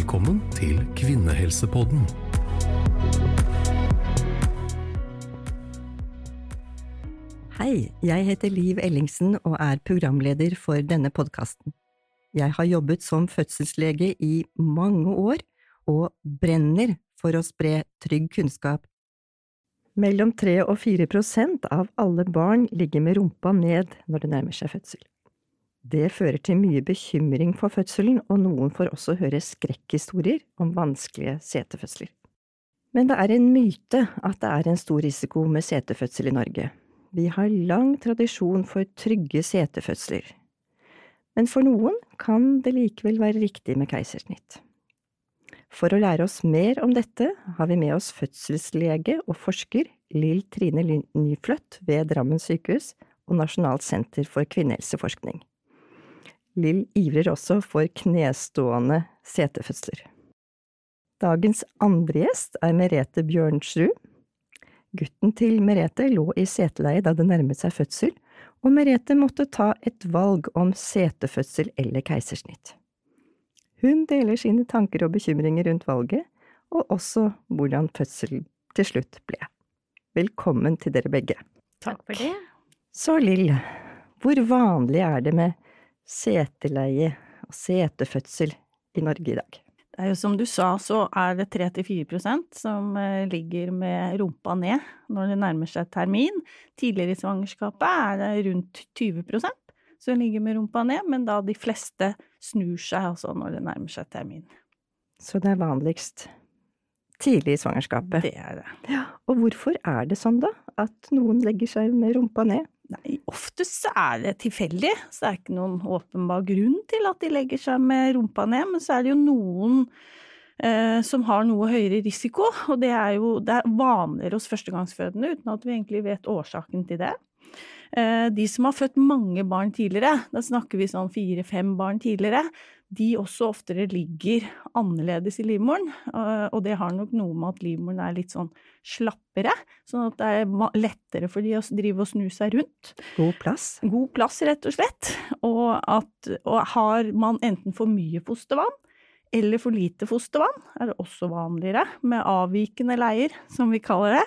Velkommen til Kvinnehelsepodden. Hei, jeg heter Liv Ellingsen og er programleder for denne podkasten. Jeg har jobbet som fødselslege i mange år og brenner for å spre trygg kunnskap. Mellom 3 og 4 prosent av alle barn ligger med rumpa ned når det nærmer seg fødsel. Det fører til mye bekymring for fødselen, og noen får også høre skrekkhistorier om vanskelige setefødsler. Men det er en myte at det er en stor risiko med setefødsel i Norge. Vi har lang tradisjon for trygge setefødsler. Men for noen kan det likevel være riktig med keisersnitt. For å lære oss mer om dette har vi med oss fødselslege og forsker Lill Trine Nyflødt ved Drammen sykehus og Nasjonalt senter for kvinnehelseforskning. Lill ivrer også for knestående setefødsler. Dagens andre gjest er Merete Bjørnsrud. Gutten til Merete lå i seteleie da det nærmet seg fødsel, og Merete måtte ta et valg om setefødsel eller keisersnitt. Hun deler sine tanker og bekymringer rundt valget, og også hvordan fødselen til slutt ble. Velkommen til dere begge. Takk for det. Så Lill, hvor vanlig er det med seteleie og setefødsel i Norge i dag? Det er jo som du sa, så er det 3-4% som eh, ligger med rumpa ned når det nærmer seg termin. Tidligere i svangerskapet er det rundt 20% som ligger med rumpa ned, men da de fleste snur seg altså når det nærmer seg termin. Så det er vanligst tidlig i svangerskapet? Det er det. Ja, og hvorfor er det sånn, da? At noen legger seg med rumpa ned? Nei, oftest er det tilfeldig, så det er ikke noen åpenbar grunn til at de legger seg med rumpa ned, men så er det jo noen eh, som har noe høyere risiko, og det er jo det er vanligere hos førstegangsfødende uten at vi egentlig vet årsaken til det. Eh, de som har født mange barn tidligere, da snakker vi sånn fire-fem barn tidligere, de også oftere ligger annerledes i livmoren, eh, og det har nok noe med at livmoren er litt sånn slappere, sånn at det er lettere for de å drive og snu seg rundt. God plass? God plass, rett og slett. Og, at, og har man enten for mye fostervann eller for lite fostervann, er det også vanligere, med avvikende leier, som vi kaller det.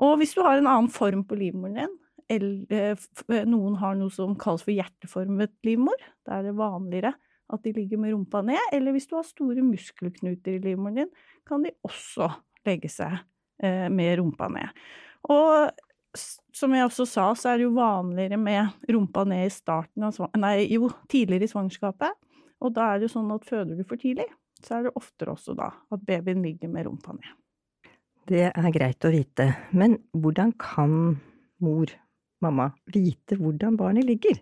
Og hvis du har en annen form på livmoren din, noen har noe som kalles for hjerteformet livmor, da er det vanligere at de ligger med rumpa ned, eller hvis du har store muskelknuter i livmoren din, kan de også legge seg eh, med rumpa ned. Og som jeg også sa, så er det jo vanligere med rumpa ned i starten av Nei, jo, tidligere i svangerskapet. Og da er det jo sånn at føder du for tidlig, så er det oftere også da at babyen ligger med rumpa ned. Det er greit å vite, men hvordan kan mor, mamma, vite hvordan barnet ligger?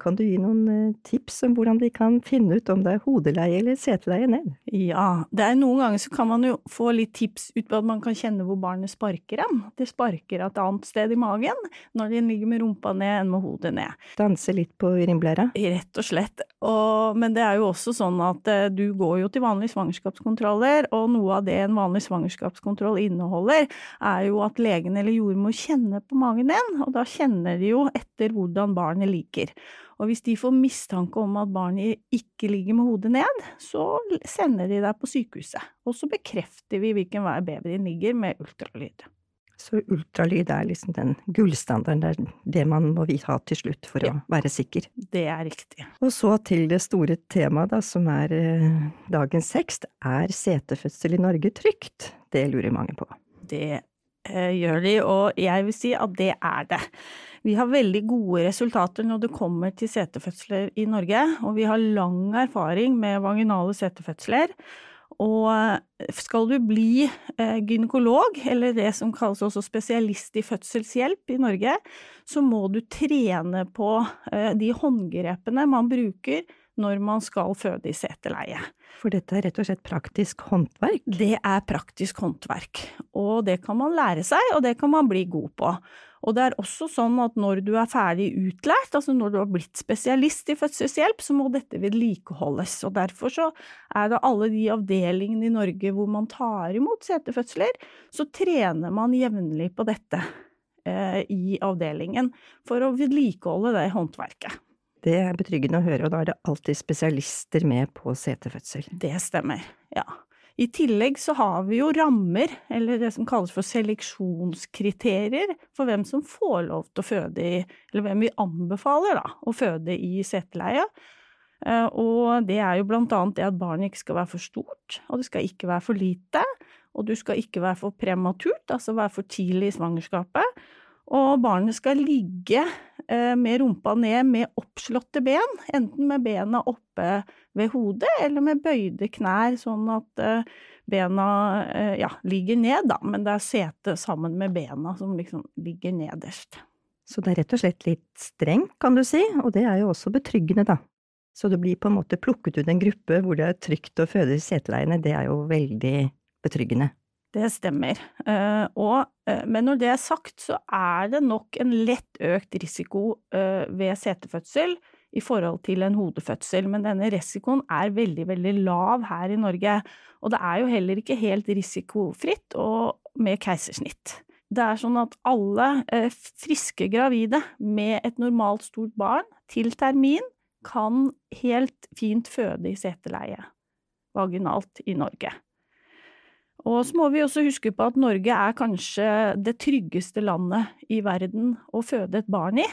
Kan du gi noen eh, tips om hvordan de kan finne ut om det er hodeleie eller seteleie ned? Ja, det er noen ganger så kan man jo få litt tips ut på at man kan kjenne hvor barnet sparker hen. Det sparker et annet sted i magen når den ligger med rumpa ned enn med hodet ned. Danse litt på urinblæra? Rett og slett. Og, men det er jo også sånn at eh, du går jo til vanlige svangerskapskontroller, og noe av det en vanlig svangerskapskontroll inneholder, er jo at legen eller jordmor kjenner på magen din, og da kjenner de jo etter hvordan barnet ligger. Og hvis de får mistanke om at barnet ikke ligger med hodet ned, så sender de deg på sykehuset. Og så bekrefter vi hvilken vei babyen ligger med ultralyd. Så ultralyd er liksom den gullstandarden, det er det man må ha til slutt for ja. å være sikker? Det er riktig. Og så til det store temaet, da, som er eh, dagens tekst. Er setefødsel i Norge trygt? Det lurer mange på. Det eh, gjør de, og jeg vil si at det er det. Vi har veldig gode resultater når det kommer til setefødsler i Norge, og vi har lang erfaring med vaginale setefødsler. Og skal du bli eh, gynekolog, eller det som kalles også spesialist i fødselshjelp i Norge, så må du trene på eh, de håndgrepene man bruker når man skal føde i seteleie. For dette er rett og slett praktisk håndverk? Det er praktisk håndverk, og det kan man lære seg, og det kan man bli god på. Og det er også sånn at når du er ferdig utlært, altså når du har blitt spesialist i fødselshjelp, så må dette vedlikeholdes. Og derfor så er det alle de avdelingene i Norge hvor man tar imot setefødsler, så trener man jevnlig på dette eh, i avdelingen for å vedlikeholde det håndverket. Det er betryggende å høre, og da er det alltid spesialister med på setefødsel. Det stemmer, ja. I tillegg så har vi jo rammer, eller det som kalles for seleksjonskriterier, for hvem som får lov til å føde i, eller hvem vi anbefaler da, å føde i seteleie. Eh, og det er jo blant annet det at barnet ikke skal være for stort, og det skal ikke være for lite. Og du skal ikke være for prematurt, altså være for tidlig i svangerskapet. Og barnet skal ligge eh, med rumpa ned med oppslåtte ben, enten med bena oppe ved hodet eller med bøyde knær, sånn at eh, bena ja, ligger ned, da, men det er setet sammen med bena som liksom ligger nederst. Så det er rett og slett litt strengt, kan du si, og det er jo også betryggende, da. Så det blir på en måte plukket ut en gruppe hvor det er trygt å føde i seteleiene, det er jo veldig betryggende. Det stemmer. Eh, og, eh, men når det er sagt, så er det nok en lett økt risiko eh, ved setefødsel i forhold til en hodefødsel, men denne risikoen er veldig, veldig lav her i Norge. Og det er jo heller ikke helt risikofritt med keisersnitt. Det er sånn at alle friske gravide med et normalt stort barn til termin kan helt fint føde i seteleie vaginalt i Norge. Og så må vi også huske på at Norge er kanskje det tryggeste landet i verden å føde et barn i.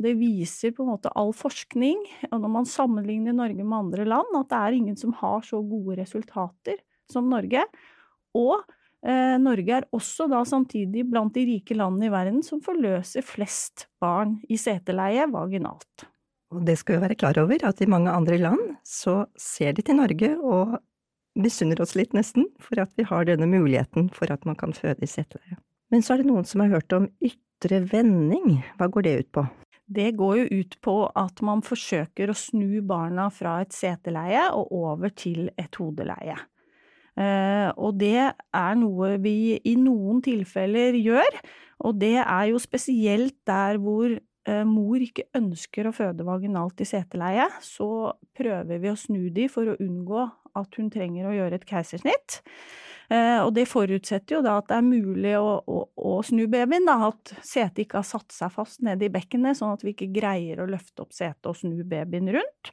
Det viser på en måte all forskning, og når man sammenligner Norge med andre land, at det er ingen som har så gode resultater som Norge. Og eh, Norge er også da samtidig blant de rike landene i verden som forløser flest barn i seteleie vaginalt. Og det skal vi være klar over, at i mange andre land så ser de til Norge og misunner oss litt, nesten, for at vi har denne muligheten for at man kan føde i seteleie. Men så er det noen som har hørt om ytre vending. Hva går det ut på? Det går jo ut på at man forsøker å snu barna fra et seteleie og over til et hodeleie. Eh, og det er noe vi i noen tilfeller gjør, og det er jo spesielt der hvor mor ikke ønsker å føde vaginalt i seteleie, så prøver vi å snu de for å unngå at hun trenger å gjøre et keisersnitt. Eh, og det forutsetter jo da at det er mulig å, å, å snu babyen, da, at setet ikke har satt seg fast nede i bekkenet, sånn at vi ikke greier å løfte opp setet og snu babyen rundt.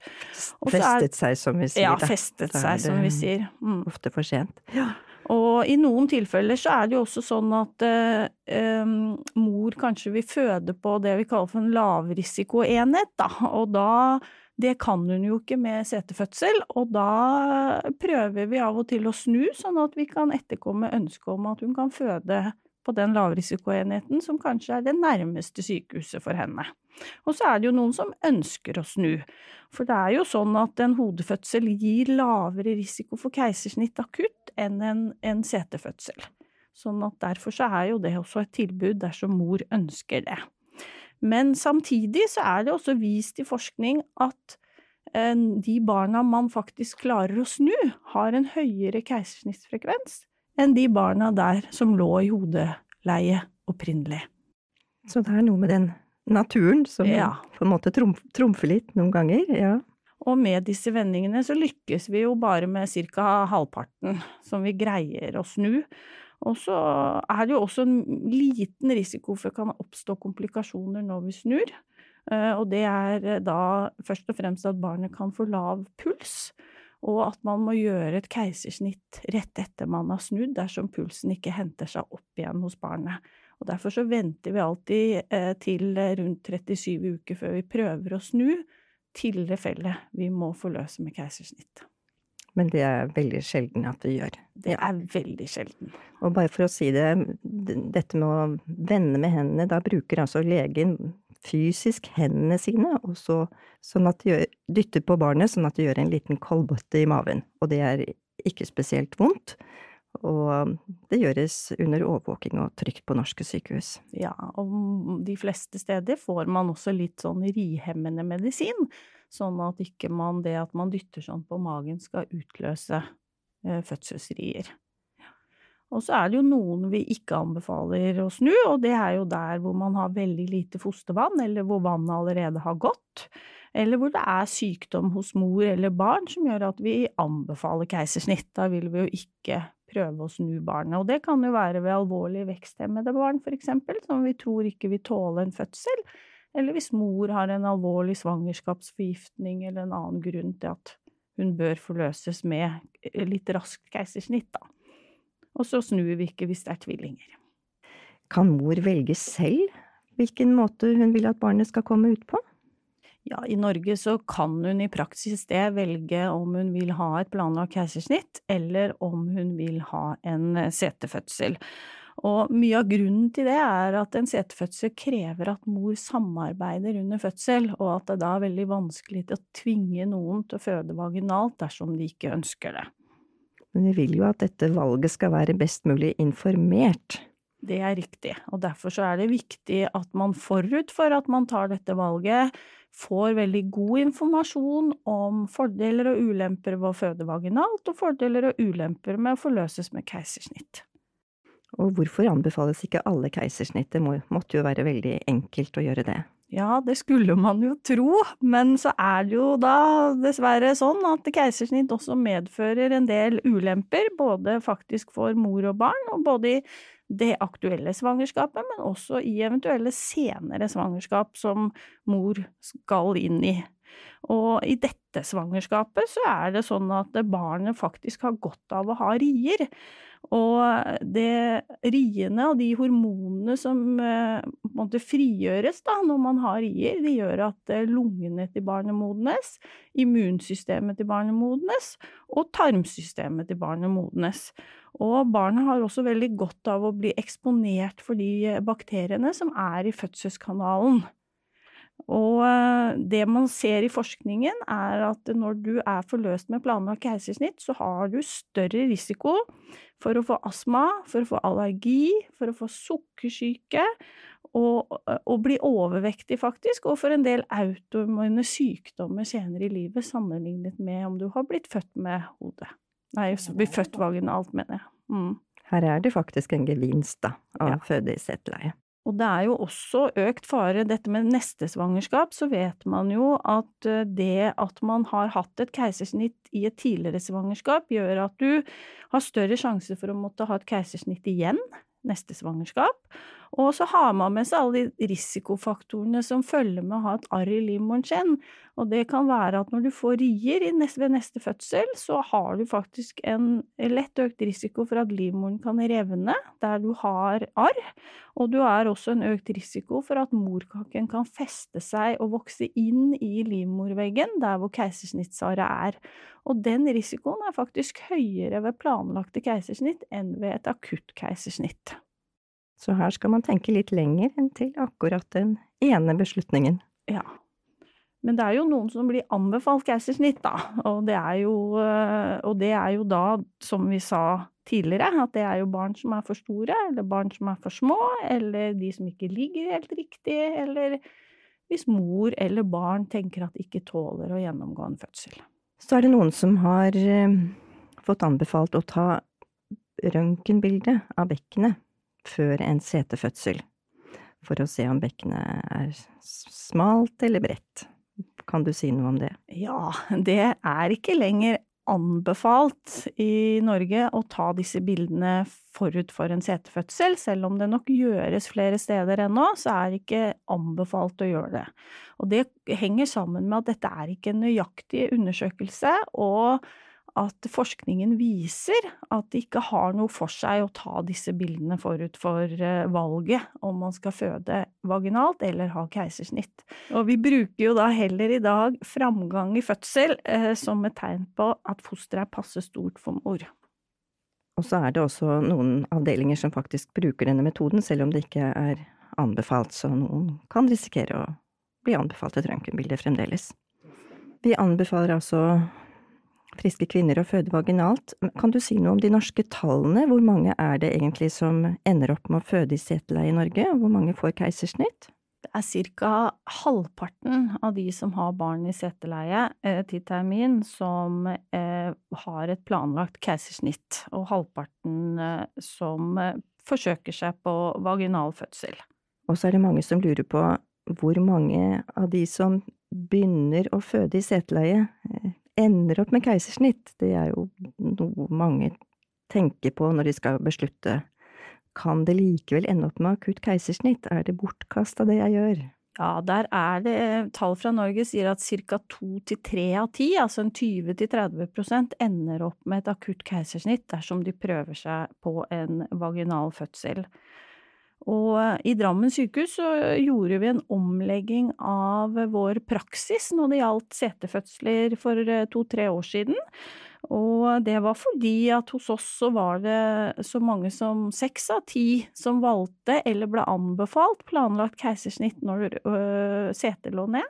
festet seg, som vi sier. Ja, festet seg, som vi sier. Mm. Ofte for sent. Ja. Og i noen tilfeller så er det jo også sånn at eh, mor kanskje vil føde på det vi kaller for en lavrisikoenhet, da. Og da det kan hun jo ikke med setefødsel, og da prøver vi av og til å snu, sånn at vi kan etterkomme ønsket om at hun kan føde på den lavrisikoenheten som kanskje er det nærmeste sykehuset for henne. Og så er det jo noen som ønsker å snu, for det er jo sånn at en hodefødsel gir lavere risiko for keisersnitt akutt enn en, en setefødsel. Sånn at derfor så er jo det også et tilbud dersom mor ønsker det. Men samtidig så er det også vist i forskning at eh, de barna man faktisk klarer å snu, har en høyere keisersnittsfrekvens enn de barna der som lå i hodeleie opprinnelig. Så det er noe med den naturen som ja. på en måte trumf, trumfer litt noen ganger, ja. Og med disse vendingene så lykkes vi jo bare med ca. halvparten som vi greier å snu. Og så er det jo også en liten risiko for at det kan oppstå komplikasjoner når vi snur. Eh, og det er da først og fremst at barnet kan få lav puls og at man må gjøre et keisersnitt rett etter man har snudd, dersom pulsen ikke henter seg opp igjen hos barnet. Og Derfor så venter vi alltid eh, til rundt 37 uker før vi prøver å snu, til det fellet vi må forløse med keisersnitt. Men det er veldig sjelden at vi gjør. Det er veldig sjelden. Og bare for å si det, dette med å vende med hendene, da bruker altså legen fysisk hendene sine, og så, sånn at de dytter på barnet sånn at de gjør en liten kolbøtte i maven. Og det er ikke spesielt vondt. Og det gjøres under overvåking og trygt på norske sykehus. Ja, og de fleste steder får man også litt sånn rihemmende medisin, sånn at ikke man det at man dytter sånn på magen skal utløse eh, fødselsrier. Og så er det jo noen vi ikke anbefaler å snu, og det er jo der hvor man har veldig lite fostervann, eller hvor vannet allerede har gått, eller hvor det er sykdom hos mor eller barn som gjør at vi anbefaler keisersnitt. Da vil vi jo ikke prøve å snu barnet, og det kan jo være ved alvorlig veksthemmede barn, for eksempel, som vi tror ikke vil tåle en fødsel, eller hvis mor har en alvorlig svangerskapsforgiftning eller en annen grunn til at hun bør forløses med litt raskt keisersnitt, da. Og så snur vi ikke hvis det er tvillinger. Kan mor velge selv hvilken måte hun vil at barnet skal komme ut på? Ja, i Norge så kan hun i praksis det velge om hun vil ha et planlagt keisersnitt, eller om hun vil ha en setefødsel. Og mye av grunnen til det er at en setefødsel krever at mor samarbeider under fødsel, og at det da er veldig vanskelig å tvinge noen til å føde vaginalt dersom de ikke ønsker det. Men vi vil jo at dette valget skal være best mulig informert. Det er riktig, og derfor så er det viktig at man forut for at man tar dette valget, får veldig god informasjon om fordeler og ulemper ved å føde vaginalt, og fordeler og ulemper med å forløses med keisersnitt. Og hvorfor anbefales ikke alle keisersnitt? Det måtte jo være veldig enkelt å gjøre det. Ja, det skulle man jo tro, men så er det jo da dessverre sånn at keisersnitt også medfører en del ulemper, både faktisk for mor og barn, og både i det aktuelle svangerskapet, men også i eventuelle senere svangerskap som mor skal inn i. Og i dette svangerskapet så er det sånn at barnet faktisk har godt av å ha rier. Og det riene og de hormonene som eh, måtte frigjøres da, når man har rier, de gjør at eh, lungene til barnet modnes, immunsystemet til barnet modnes, og tarmsystemet til barnet modnes. Og barnet har også veldig godt av å bli eksponert for de bakteriene som er i fødselskanalen. Og eh, det man ser i forskningen, er at når du er forløst med planlagt keisersnitt, så har du større risiko for å få astma, for å få allergi, for å få sukkersyke, og, og bli overvektig, faktisk, og for en del autoimmune sykdommer senere i livet, sammenlignet med om du har blitt født med hodet. Nei, blitt født vaginalt, mener jeg. Mm. Her er det faktisk en gevinst, da, av ja. føde i seteleie. Og det er jo også økt fare, dette med neste svangerskap, så vet man jo at eh, det at man har hatt et keisersnitt i et tidligere svangerskap, gjør at du har større sjanse for å måtte ha et keisersnitt igjen neste svangerskap. Og så har man med seg alle de risikofaktorene som følger med å ha et arr i livmoren sin. Og det kan være at når du får rier ved neste fødsel, så har du faktisk en lett økt risiko for at livmoren kan revne der du har arr. Og du har også en økt risiko for at morkaken kan feste seg og vokse inn i livmorveggen der hvor keisersnittsarret er. Og den risikoen er faktisk høyere ved planlagte keisersnitt enn ved et akutt keisersnitt. Så her skal man tenke litt lenger enn til akkurat den ene beslutningen. Ja. Men det er jo noen som blir anbefalt keisersnitt, da. Og det er jo, øh, og det er jo da, som vi sa tidligere, at det er jo barn som er for store, eller barn som er for små, eller de som ikke ligger helt riktig, eller hvis mor eller barn tenker at de ikke tåler å gjennomgå en fødsel. Så er det noen som har øh, fått anbefalt å ta røntgenbilde av bekkenet før en setefødsel, for å se om bekkenet er smalt eller bredt. Kan du si noe om det? Ja, det er ikke lenger anbefalt i Norge å ta disse bildene forut for en setefødsel. Selv om det nok gjøres flere steder ennå, så er det ikke anbefalt å gjøre det. Og det henger sammen med at dette er ikke en nøyaktig undersøkelse, og at forskningen viser at det ikke har noe for seg å ta disse bildene forut for eh, valget om man skal føde vaginalt eller ha keisersnitt. Og vi bruker jo da heller i dag framgang i fødsel eh, som et tegn på at fosteret er passe stort for mor. Og så er det også noen avdelinger som faktisk bruker denne metoden, selv om det ikke er anbefalt, så noen kan risikere å bli anbefalt et røntgenbilde fremdeles. Vi anbefaler altså friske kvinner å føde vaginalt. Kan du si noe om de norske tallene? Hvor mange er det egentlig som ender opp med å føde i seteleie i Norge, og hvor mange får keisersnitt? Det er ca. halvparten av de som har barn i seteleie eh, til termin, som eh, har et planlagt keisersnitt, og halvparten eh, som forsøker seg på vaginal fødsel. Og så er det mange som lurer på hvor mange av de som begynner å føde i seteleie, ender opp med keisersnitt, det er jo noe mange tenker på når de skal beslutte kan det likevel ende opp med akutt keisersnitt, er det bortkasta det jeg gjør? Ja, der er det Tall fra Norge sier at ca. to til tre av ti, altså en 20–30 prosent, ender opp med et akutt keisersnitt dersom de prøver seg på en vaginal fødsel. Og i Drammen sykehus så gjorde vi en omlegging av vår praksis når det gjaldt setefødsler for to–tre år siden. Og det var fordi at hos oss så var det så mange som seks av ti som valgte eller ble anbefalt planlagt keisersnitt når setet lå ned.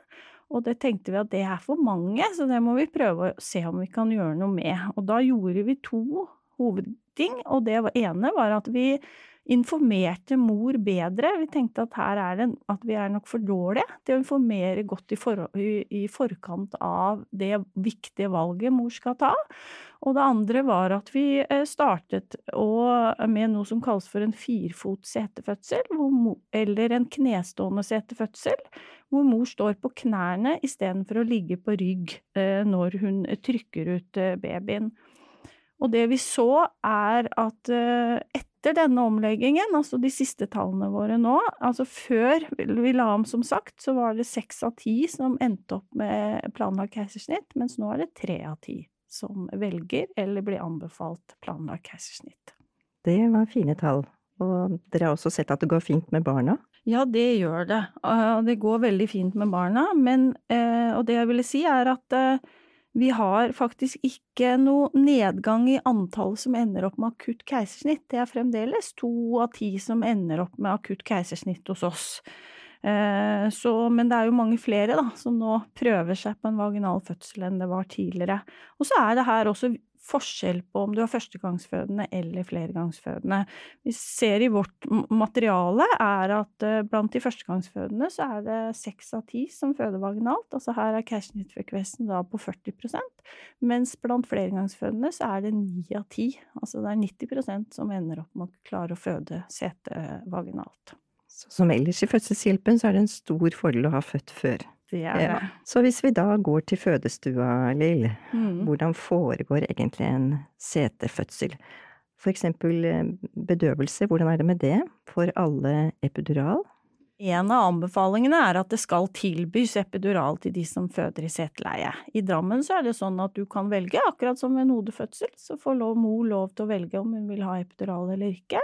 Og det tenkte vi at det er for mange, så det må vi prøve å se om vi kan gjøre noe med. Og da gjorde vi to hovedting, og det ene var at vi informerte mor bedre. Vi tenkte at her er det at vi er nok for dårlige til å informere godt i, for, i, i, forkant av det viktige valget mor skal ta. Og det andre var at vi startet startet med noe som kalles for en firfot setefødsel, eller en knestående setefødsel, hvor mor står på knærne istedenfor å ligge på rygg eh, når hun trykker ut eh, babyen. Og det vi så, er at etter etter denne omleggingen, altså de siste tallene våre nå, altså før vi la om som sagt, så var det seks av ti som endte opp med planlagt keisersnitt, mens nå er det tre av ti som velger eller blir anbefalt planlagt keisersnitt. Det var fine tall. Og dere har også sett at det går fint med barna? Ja, det gjør det. Det går veldig fint med barna, men, eh, og det jeg ville si er at eh, vi har faktisk ikke noe nedgang i antallet som ender opp med akutt keisersnitt. Det er fremdeles to av ti som ender opp med akutt keisersnitt hos oss. Eh, så, men det er jo mange flere da, som nå prøver seg på en vaginal fødsel enn det var tidligere. Og så er det her også forskjell på om du er førstegangsfødende eller flergangsfødende. Vi ser i vårt materiale er at eh, blant de førstegangsfødende så er det seks av ti som føder vaginalt. Altså her er keisersnittfrekvensen da på 40% mens blant flergangsfødende så er det ni av ti. Altså det er 90% som ender opp med å klare å føde sete vaginalt. Så som ellers i fødselshjelpen så er det en stor fordel å ha født før. Det er det. Ja. Så hvis vi da går til fødestua, Lill, mm. hvordan foregår egentlig en setefødsel? For eksempel eh, bedøvelse, hvordan er det med det for alle epidural? En av anbefalingene er at det skal tilbys epidural til de som føder i seteleie. I Drammen så er det sånn at du kan velge, akkurat som ved en hodefødsel, så får mor lov til å velge om hun vil ha epidural eller ikke.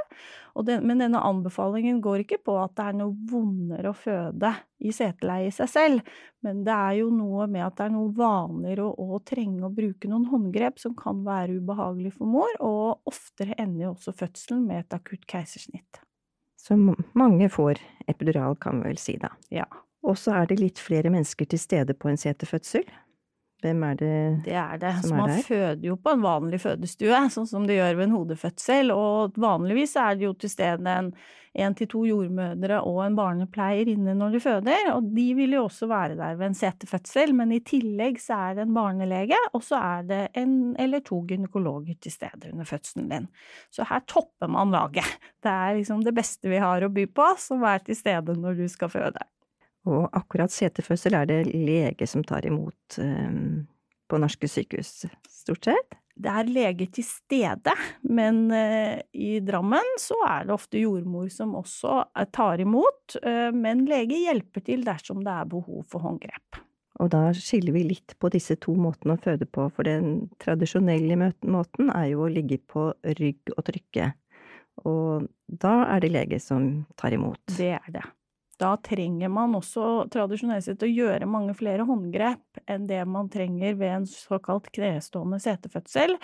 Den, men denne anbefalingen går ikke på at det er noe vondere å føde i seteleie i seg selv, men det er jo noe med at det er noe vanligere å, å trenge å bruke noen håndgrep som kan være ubehagelig for mor, og oftere ender jo også fødselen med et akutt keisersnitt. Så mange får epidural, kan vi vel si da. Ja. Og så er det litt flere mennesker til stede på en setefødsel. Hvem er det, det er det. som er der? Man føder jo på en vanlig fødestue, sånn som det gjør ved en hodefødsel, og vanligvis er det jo til stede en én til to jordmødre og en barnepleier inne når du føder, og de vil jo også være der ved en setefødsel, men i tillegg så er det en barnelege, og så er det en eller to gynekologer til stede under fødselen din. Så her topper man laget. Det er liksom det beste vi har å by på, som er til stede når du skal føde. Og akkurat seterfødsel er det lege som tar imot um, på norske sykehus, stort sett? Det er lege til stede, men uh, i Drammen så er det ofte jordmor som også eh, tar imot, uh, men lege hjelper til dersom det er behov for håndgrep. Og da skiller vi litt på disse to måtene å føde på, for den tradisjonelle måten er jo å ligge på rygg og trykke. Og da er det lege som tar imot. Det er det. Da trenger man også tradisjonelt sett å gjøre mange flere håndgrep enn det man trenger ved en såkalt knestående setefødsel.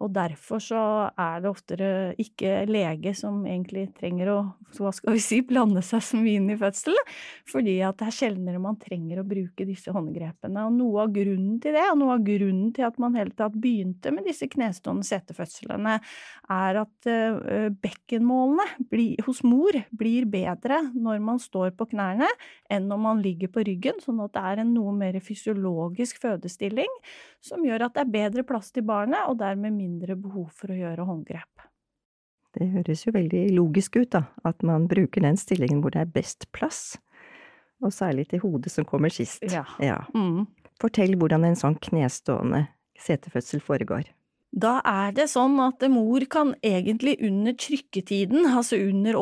Og derfor så er det oftere ikke lege som egentlig trenger å hva skal vi si, blande seg så mye inn i fødselen, fordi at det er sjeldnere man trenger å bruke disse håndgrepene. Og noe av grunnen til det, og noe av grunnen til at man hele tatt begynte med disse knestående setefødslene, er at uh, bekkenmålene hos mor blir bedre når man står på knærne enn når man ligger på ryggen, sånn at det er en noe mer fysiologisk fødestilling som gjør at det er bedre plass til barnet, og dermed mindre behov for å gjøre håndgrep. Det høres jo veldig logisk ut, da, at man bruker den stillingen hvor det er best plass, og særlig til hodet som kommer sist. Ja. ja. Mm. Fortell hvordan en sånn knestående setefødsel foregår. Da er det sånn at mor kan egentlig under trykketiden, altså under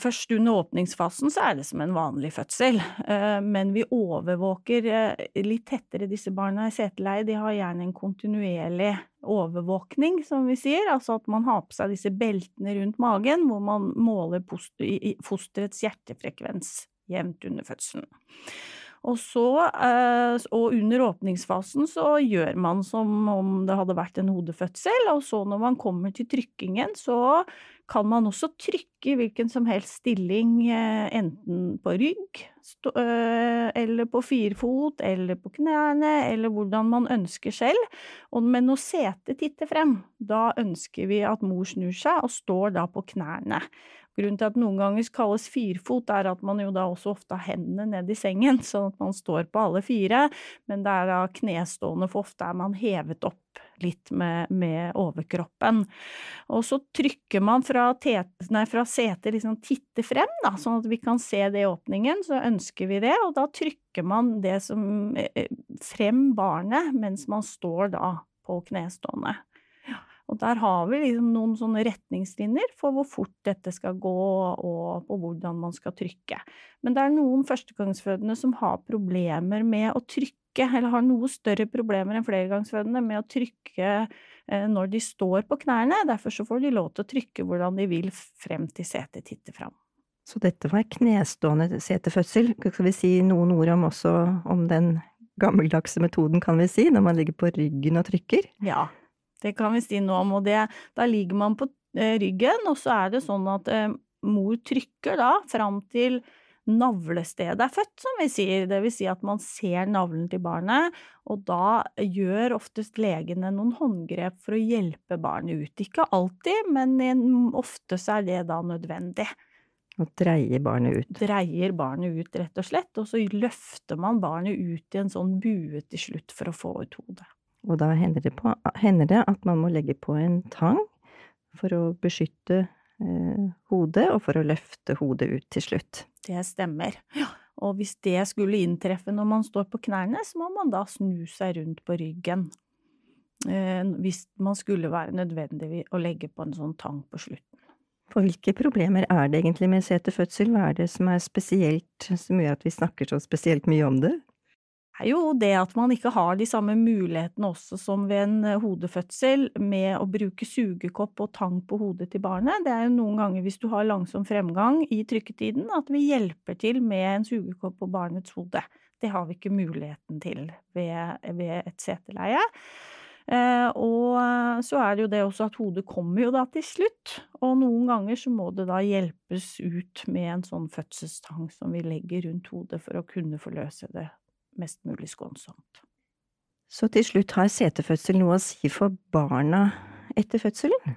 først under åpningsfasen, så er det som en vanlig fødsel, eh, men vi overvåker eh, litt tettere disse barna i seteleie. De har gjerne en kontinuerlig overvåkning, som vi sier, altså at man har på seg disse beltene rundt magen hvor man måler fosterets hjertefrekvens jevnt under fødselen. Og så, eh, og under åpningsfasen, så gjør man som om det hadde vært en hodefødsel, og så når man kommer til trykkingen, så kan man også trykke hvilken som helst stilling, eh, enten på rygg, eh, eller på firfot, eller på knærne, eller hvordan man ønsker selv. Men når setet titter frem, da ønsker vi at mor snur seg og står da på knærne. Grunnen til at noen ganger kalles firfot, er at man jo da også ofte har hendene ned i sengen, sånn at man står på alle fire, men det er da knestående, for ofte er man hevet opp litt med, med overkroppen. Og så trykker man fra, fra setet liksom titte frem, da, sånn at vi kan se det i åpningen, så ønsker vi det, og da trykker man det som eh, frem barnet mens man står da på knestående. Og der har vi liksom noen sånne retningslinjer for hvor fort dette skal gå, og på hvordan man skal trykke. Men det er noen førstegangsfødende som har problemer med å trykke, eller har noe større problemer enn flergangsfødende med å trykke eh, når de står på knærne. Derfor så får de lov til å trykke hvordan de vil frem til setet titter fram. Så dette var knestående setefødsel. Skal vi si noen ord om også om den gammeldagse metoden, kan vi si, når man ligger på ryggen og trykker? Ja, det kan vi si noe om. Og det, da ligger man på eh, ryggen, og så er det sånn at eh, mor trykker da fram til navlestedet er født, som vi sier. Det vil si at man ser navlen til barnet, og da gjør oftest legene noen håndgrep for å hjelpe barnet ut. Ikke alltid, men ofte så er det da nødvendig. Og dreier barnet ut. Dreier barnet ut, rett og slett, og så løfter man barnet ut i en sånn bue til slutt for å få ut hodet. Og da hender det, på, hender det, at man må legge på en tang for å beskytte eh, hodet, og for å løfte hodet ut til slutt. Det stemmer. Ja. Og hvis det skulle inntreffe når man står på knærne, så må man da snu seg rundt på ryggen. Eh, hvis man skulle være nødvendig å legge på en sånn tang på slutten. For hvilke problemer er det egentlig med seterfødsel? Hva er det som er spesielt, som gjør at vi snakker så spesielt mye om det? Er jo det at man ikke har de samme mulighetene også som ved en eh, hodefødsel med å bruke sugekopp og tang på hodet til barnet. Det er jo noen ganger hvis du har langsom fremgang i trykketiden at vi hjelper til med en sugekopp på barnets hode. Det har vi ikke muligheten til ved, ved et seteleie. Eh, og så er det jo det også at hodet kommer jo da til slutt, og noen ganger så må det da hjelpes ut med en sånn fødselstang som vi legger rundt hodet for å kunne forløse det mest mulig skånsomt. Så til slutt, har setefødsel noe å si for barna etter fødselen?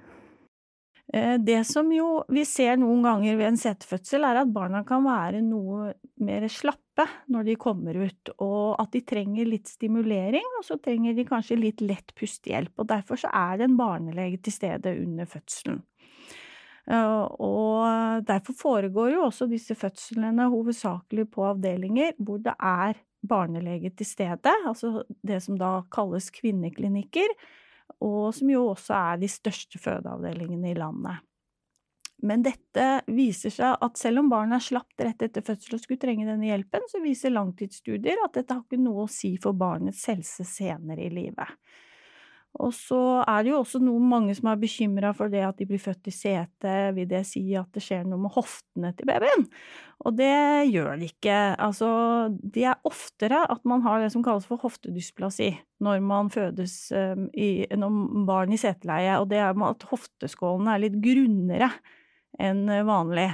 Eh, det som jo vi ser noen ganger ved en setefødsel, er at barna kan være noe mer slappe når de kommer ut, og at de trenger litt stimulering, og så trenger de kanskje litt lett pustehjelp. Og derfor så er det en barnelege til stede under fødselen. Eh, og derfor foregår jo også disse fødslene hovedsakelig på avdelinger hvor det er barnelege til stede, altså det som da kalles kvinneklinikker, og som jo også er de største fødeavdelingene i landet. Men dette viser seg at selv om barnet er slapt rett etter fødsel og skulle trenge denne hjelpen, så viser langtidsstudier at dette har ikke noe å si for barnets helse senere i livet. Og så er det jo også noen mange som er bekymra for det at de blir født i sete, vil det si at det skjer noe med hoftene til babyen? Og det gjør det ikke. Altså, det er oftere at man har det som kalles for hoftedysplasi når man fødes um, i, når barn i seteleie, og det er at hofteskålene er litt grunnere enn vanlig.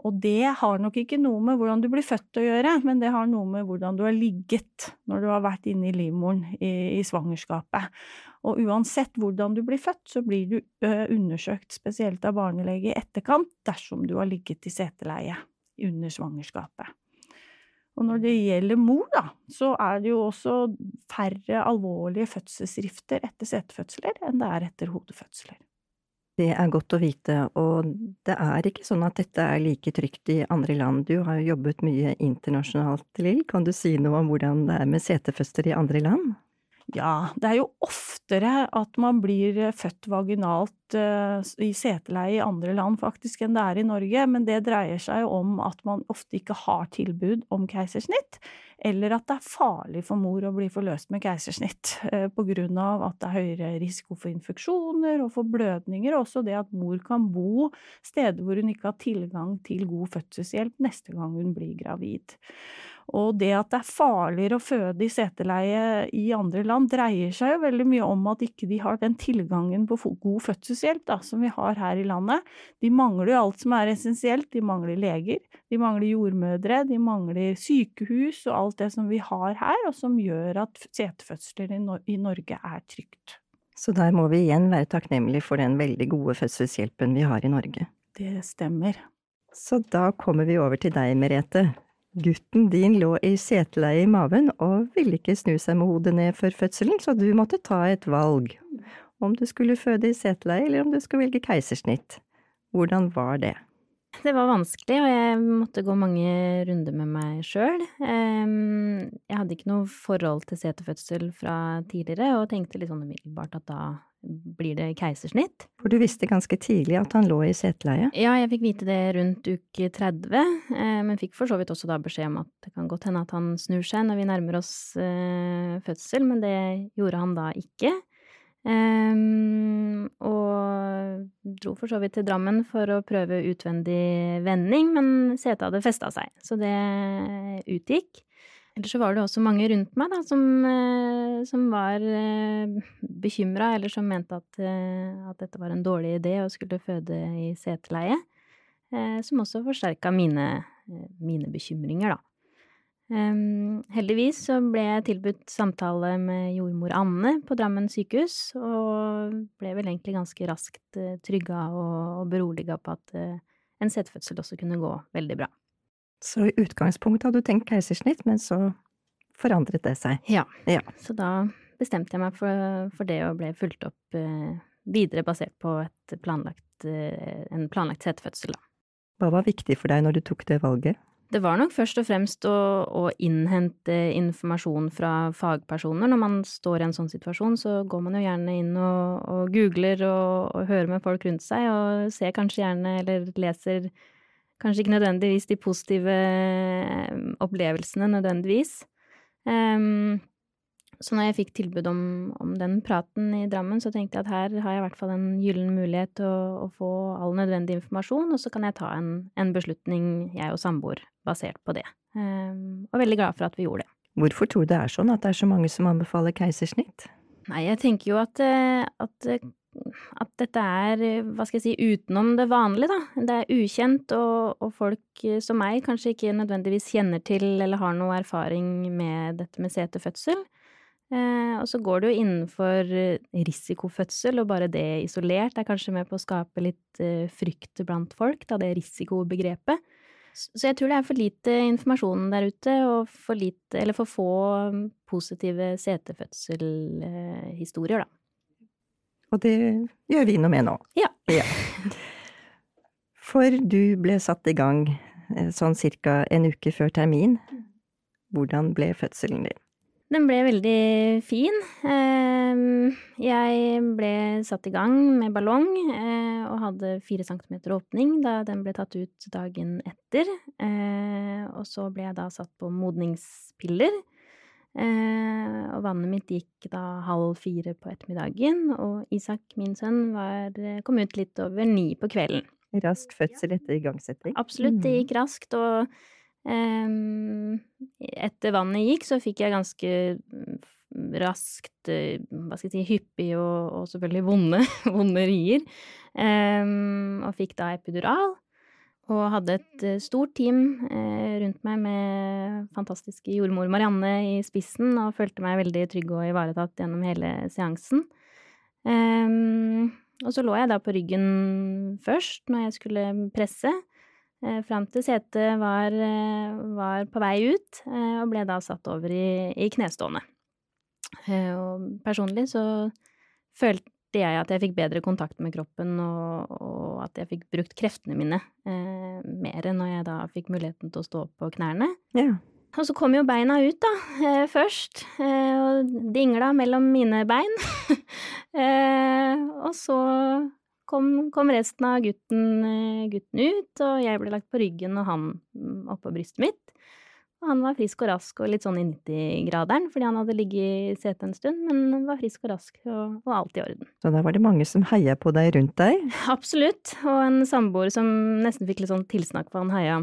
Og det har nok ikke noe med hvordan du blir født å gjøre, men det har noe med hvordan du har ligget når du har vært inne i livmoren i, i svangerskapet. Og uansett hvordan du blir født, så blir du undersøkt spesielt av barnelege i etterkant dersom du har ligget i seteleie under svangerskapet. Og når det gjelder mor, da, så er det jo også færre alvorlige fødselsrifter etter setefødsler enn det er etter hodefødsler. Det er godt å vite, og det er ikke sånn at dette er like trygt i andre land. Du har jo jobbet mye internasjonalt, Lill. Kan du si noe om hvordan det er med setefødsler i andre land? Ja, det er jo oftere at man blir født vaginalt i seteleie i andre land faktisk enn det er i Norge, men det dreier seg jo om at man ofte ikke har tilbud om keisersnitt, eller at det er farlig for mor å bli forløst med keisersnitt på grunn av at det er høyere risiko for infeksjoner og for blødninger, og også det at mor kan bo steder hvor hun ikke har tilgang til god fødselshjelp neste gang hun blir gravid. Og det at det er farligere å føde i seteleie i andre land, dreier seg jo veldig mye om at ikke de har den tilgangen på god fødselshjelp da, som vi har her i landet. De mangler jo alt som er essensielt. De mangler leger, de mangler jordmødre, de mangler sykehus og alt det som vi har her, og som gjør at setefødsler i Norge er trygt. Så der må vi igjen være takknemlige for den veldig gode fødselshjelpen vi har i Norge. Det stemmer. Så da kommer vi over til deg, Merete. Gutten din lå i seteleie i maven og ville ikke snu seg med hodet ned før fødselen, så du måtte ta et valg. Om du skulle føde i seteleie, eller om du skulle velge keisersnitt. Hvordan var det? Det var vanskelig, og jeg måtte gå mange runder med meg sjøl. Jeg hadde ikke noe forhold til setefødsel fra tidligere, og tenkte litt sånn umiddelbart at da blir det keisersnitt. For du visste ganske tidlig at han lå i seteleie? Ja, jeg fikk vite det rundt uke 30, eh, men fikk for så vidt også da beskjed om at det kan godt hende at han snur seg når vi nærmer oss eh, fødsel, men det gjorde han da ikke. Um, og dro for så vidt til Drammen for å prøve utvendig vending, men setet hadde festa seg, så det utgikk. Ellers så var det også mange rundt meg da, som, eh, som var eh, bekymra, eller som mente at, eh, at, dette var en dårlig idé å skulle føde i seteleie. Som også forsterka mine, mine bekymringer, da. Heldigvis så ble jeg tilbudt samtale med jordmor Anne på Drammen sykehus, og ble vel egentlig ganske raskt trygga og, og beroliga på at en setefødsel også kunne gå veldig bra. Så i utgangspunktet hadde du tenkt keisersnitt, men så forandret det seg? Ja. ja. Så da bestemte jeg meg for, for, det og ble fulgt opp uh, videre basert på planlagt, en planlagt setefødsel, da. Hva var viktig for deg når du tok det valget? Det var nok først og fremst å, å, innhente informasjon fra fagpersoner. Når man står i en sånn situasjon, så går man jo gjerne inn og, og googler og, og, hører med folk rundt seg, og ser kanskje gjerne, eller leser Kanskje ikke nødvendigvis de positive eh, opplevelsene, nødvendigvis. Um, så når jeg fikk tilbud om, om, den praten i Drammen, så tenkte jeg at her har jeg i hvert fall en gyllen mulighet til å, å, få all nødvendig informasjon, og så kan jeg ta en, en beslutning, jeg og samboer, basert på det. Um, og veldig glad for at vi gjorde det. Hvorfor tror du det er sånn at det er så mange som anbefaler keisersnitt? Nei, jeg tenker jo at, eh, at at dette er, hva skal jeg si, utenom det vanlige, da. Det er ukjent, og, og, folk som meg kanskje ikke nødvendigvis kjenner til eller har noe erfaring med dette med setefødsel. Eh, og så går det jo innenfor risikofødsel, og bare det isolert er kanskje med på å skape litt eh, frykt blant folk, da, det risikobegrepet. Så jeg tror det er for lite informasjon der ute, og for lite, eller for få positive setefødselhistorier, da. Og det gjør vi noe med nå. Ja. ja. For du ble satt i gang eh, sånn cirka en uke før termin. Hvordan ble fødselen din? Den ble veldig fin. Ehm, jeg ble satt i gang med ballong eh, og hadde fire centimeter åpning da den ble tatt ut dagen etter. Eh, og så ble jeg da satt på modningspiller Eh, og vannet mitt gikk da halv fire på ettermiddagen, og Isak, min sønn, var, eh, kom ut litt over ni på kvelden. Rask fødsel etter igangsetting? Absolutt, det gikk raskt, og eh, etter vannet gikk, så fikk jeg ganske mm, raskt, eh, hva skal jeg si, hyppig og, og selvfølgelig vonde, vonde rier, eh, og fikk da epidural. Og hadde et eh, stort team eh, rundt meg med fantastiske jordmor Marianne i spissen, og følte meg veldig trygg og ivaretatt gjennom hele seansen. Um, og så lå jeg da på ryggen først når jeg skulle presse, fram til setet var, var, på vei ut, og ble da satt over i, i knestående. og personlig så følte jeg at jeg fikk bedre kontakt med kroppen, og, og at jeg fikk brukt kreftene mine eh, mer når jeg da fikk muligheten til å stå på knærne. Ja. Og så kom jo beina ut, da, eh, først, eh, og dingla mellom mine bein. Eh, og så kom, kom resten av gutten, eh, gutten ut, og jeg ble lagt på ryggen og han mm, oppå brystet mitt. Og han var frisk og rask og litt sånn i 90-graderen, fordi han hadde ligget i setet en stund, men var frisk og rask og, og alt i orden. Så da var det mange som heia på deg rundt deg? Absolutt, og en samboer som nesten fikk litt sånn tilsnakk, for han heia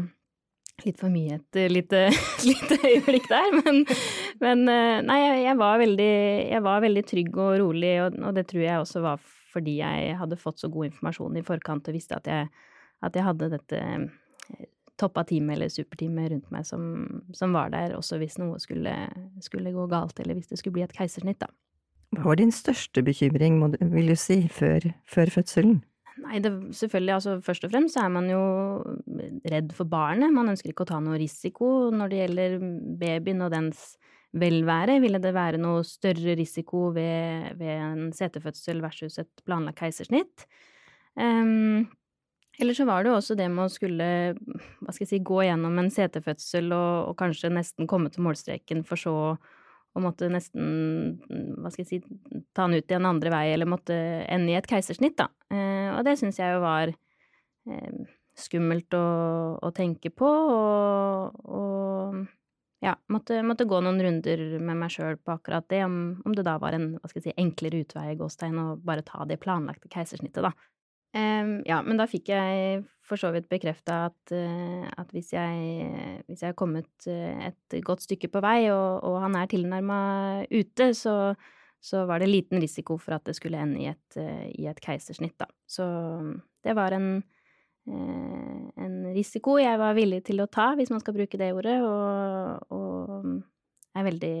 litt for mye et lite, lite øyeblikk der, men, men nei, jeg, jeg, var veldig, jeg, var veldig, trygg og rolig, og, og, det tror jeg også var fordi jeg hadde fått så god informasjon i forkant og visste at jeg, at jeg hadde dette toppa teamet eller superteamet rundt meg som, som, var der, også hvis noe skulle, skulle, gå galt, eller hvis det skulle bli et keisersnitt, da. Hva var din største bekymring, vil du si, før, før fødselen? Nei, det, selvfølgelig, altså først og fremst så er man jo redd for barnet. Man ønsker ikke å ta noe risiko. Når det gjelder babyen og dens velvære, ville det være noe større risiko ved, ved en setefødsel versus et planlagt keisersnitt. Um, eller så var det jo også det med å skulle, hva skal jeg si, gå gjennom en setefødsel og, og kanskje nesten komme til målstreken, for så å måtte nesten, hva skal jeg si, ta den ut i en andre vei, eller måtte ende i et keisersnitt, da. Uh, og det syns jeg jo var uh, skummelt å, å, tenke på, og, og ja, måtte, måtte, gå noen runder med meg sjøl på akkurat det, om, om, det da var en hva skal jeg si, enklere utvei i gåstegn å bare ta det planlagte keisersnittet, da. Um, ja, men da fikk jeg for så vidt bekrefta at, uh, at hvis, jeg, hvis jeg er kommet uh, et godt stykke på vei, og, og han er tilnærma ute, så, så, var det liten risiko for at det skulle ende i et, uh, i et keisersnitt, da. Så det var en, en risiko jeg var villig til å ta, hvis man skal bruke det ordet, og, og er veldig,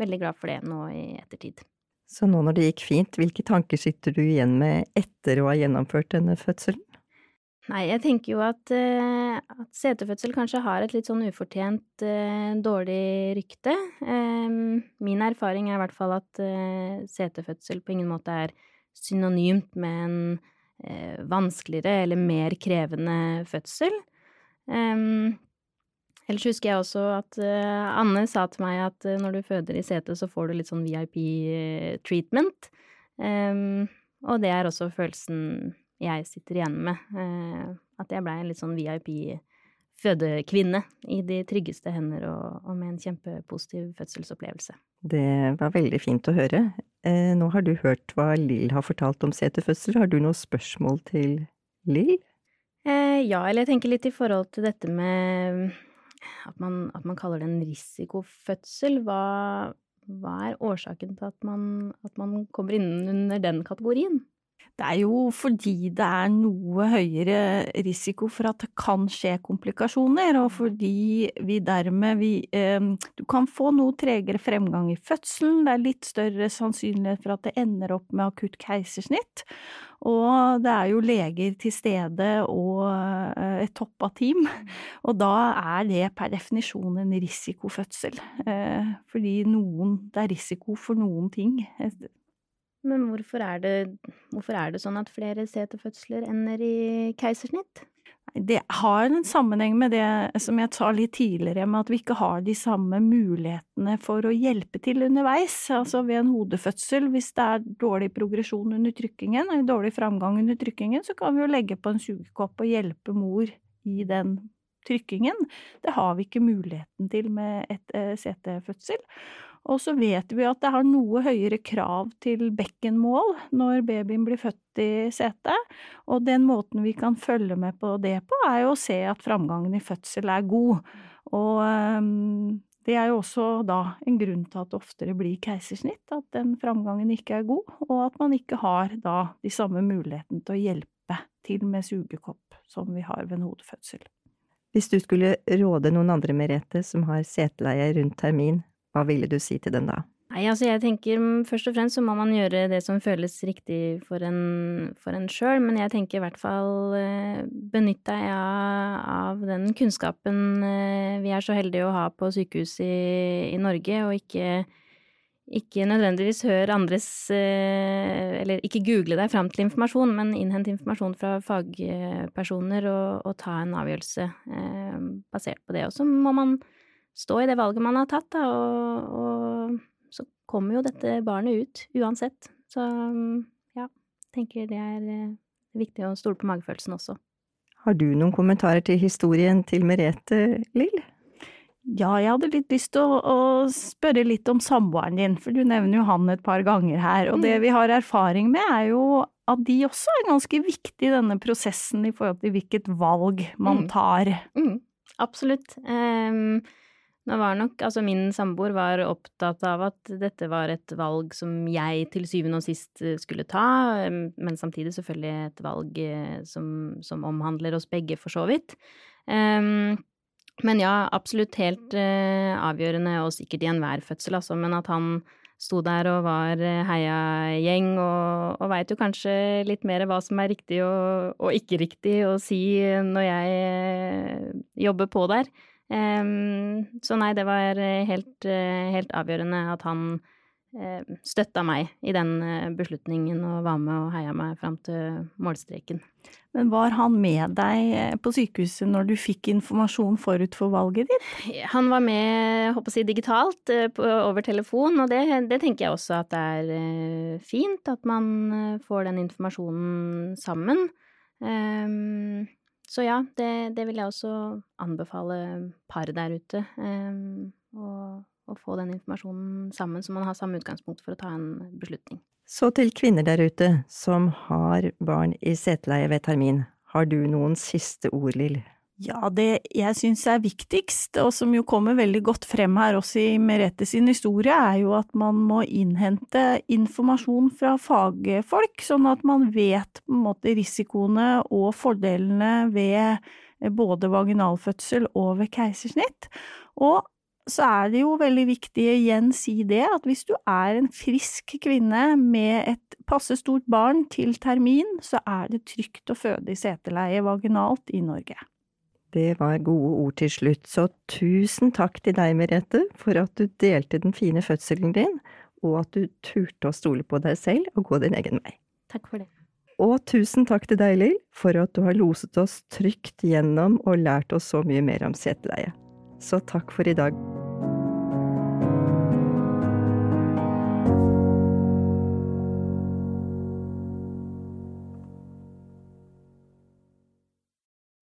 veldig glad for det nå i ettertid. Så nå når det gikk fint, hvilke tanker sitter du igjen med etter å ha gjennomført denne fødselen? Nei, jeg tenker jo at, uh, at setefødsel kanskje har et litt sånn ufortjent uh, dårlig rykte. Min erfaring er i hvert fall at setefødsel på ingen måte er synonymt med en vanskeligere eller mer krevende fødsel. Um, Ellers husker jeg også at uh, Anne sa til meg at uh, når du føder i setet, så får du litt sånn VIP-treatment. Um, og det er også følelsen jeg sitter igjen med. Uh, at jeg blei en litt sånn VIP-fødekvinne i de tryggeste hender og, og, med en kjempepositiv fødselsopplevelse. Det var veldig fint å høre. nå har du hørt hva Lill har fortalt om seterfødsel. Har du noen spørsmål til Lill? ja, eller jeg tenker litt i forhold til dette med at man, at man kaller det en risikofødsel. Hva, hva er årsaken til at man, at man kommer inn under den kategorien? Det er jo fordi det er noe høyere risiko for at det kan skje komplikasjoner, og fordi vi dermed vi, eh, Du kan få noe tregere fremgang i fødselen, det er litt større sannsynlighet for at det ender opp med akutt keisersnitt, og det er jo leger til stede og eh, et toppa team, og da er det per definisjon en risikofødsel, eh, fordi noen, det er risiko for noen ting. Men hvorfor er, det, hvorfor er det sånn at flere seterfødsler ender i keisersnitt? Det har en sammenheng med det som jeg sa litt tidligere, med at vi ikke har de samme mulighetene for å hjelpe til underveis. Altså ved en hodefødsel, hvis det er dårlig progresjon under trykkingen, og dårlig framgang under trykkingen, så kan vi jo legge på en sugekopp og hjelpe mor i den trykkingen. Det har vi ikke muligheten til med et eh, setefødsel. Og så vet vi at det har noe høyere krav til bekkenmål når babyen blir født i setet, og den måten vi kan følge med på det på, er jo å se at framgangen i fødsel er god. Og um, det er jo også da en grunn til at det oftere blir keisersnitt, at den framgangen ikke er god, og at man ikke har da de samme mulighetene til å hjelpe til med sugekopp som vi har ved en hodefødsel. Hvis du skulle råde noen andre, Merete, som har seteleie rundt termin, hva ville du si til den da? Nei, altså jeg tenker mm, først og fremst så må man gjøre det som føles riktig for en, for en sjøl, men jeg tenker i hvert fall eh, benytt deg av, av, den kunnskapen eh, vi er så heldige å ha på sykehus i, i Norge, og ikke, ikke nødvendigvis hør andres eh, Eller ikke google deg fram til informasjon, men innhent informasjon fra fagpersoner og, og ta en avgjørelse basert på det. Og så må man stå i det valget man har tatt, da, og, og så kommer jo dette barnet ut uansett. Så ja, tenker det er eh, viktig å stole på magefølelsen også. Har du noen kommentarer til historien til Merete, Lill? Ja, jeg hadde litt lyst til å, å spørre litt om samboeren din, for du nevner jo han et par ganger her. Og det Mm. vi har erfaring med, er jo at de også er ganske viktige i denne prosessen i forhold til hvilket valg man Mm. tar. Mm, absolutt. Ehm, nå var nok Altså, min samboer var opptatt av at dette var et valg som jeg til syvende og sist eh, skulle ta, men samtidig selvfølgelig et valg eh, som, som omhandler oss begge, for så vidt. Um, men ja, absolutt helt uh, avgjørende, og sikkert i enhver fødsel, altså, men at han sto der og var eh, heiagjeng, og, og veit jo kanskje litt mer hva som er riktig og, og ikke riktig å si når jeg eh, jobber på der. Så nei, det var eh, helt, eh, helt avgjørende at han eh, støtta meg i den beslutningen og var med og heia meg fram til målstreken. Men var han med deg på sykehuset når du fikk informasjon forut for valget ditt? Han var med, håper si, digitalt over telefon, og det, det tenker jeg også at det er fint at man får den informasjonen sammen. Ehm, så ja, det, det vil jeg også anbefale par der ute. Um, å, å få den informasjonen sammen, så man har samme utgangspunkt for å ta en beslutning. Så til kvinner der ute som har barn i seteleie ved termin, har du noen siste ord, Lill? Ja, det jeg syns er viktigst, og som jo kommer veldig godt frem her også i Merete sin historie, er jo at man må innhente informasjon fra fagfolk, sånn at man vet på en måte risikoene og fordelene ved både vaginalfødsel og ved keisersnitt. Og så er det jo veldig viktig igjen si det, at hvis du er en frisk kvinne med et passe stort barn til termin, så er det trygt å føde i seteleie vaginalt i Norge. Det var gode ord til slutt, så tusen takk til deg, Merete, for at du delte den fine fødselen din, og at du turte å stole på deg selv og gå din egen vei. Takk for det. Og tusen takk til deg, Lill, for at du har loset oss trygt gjennom og lært oss så mye mer om seteleie. Så takk for i dag.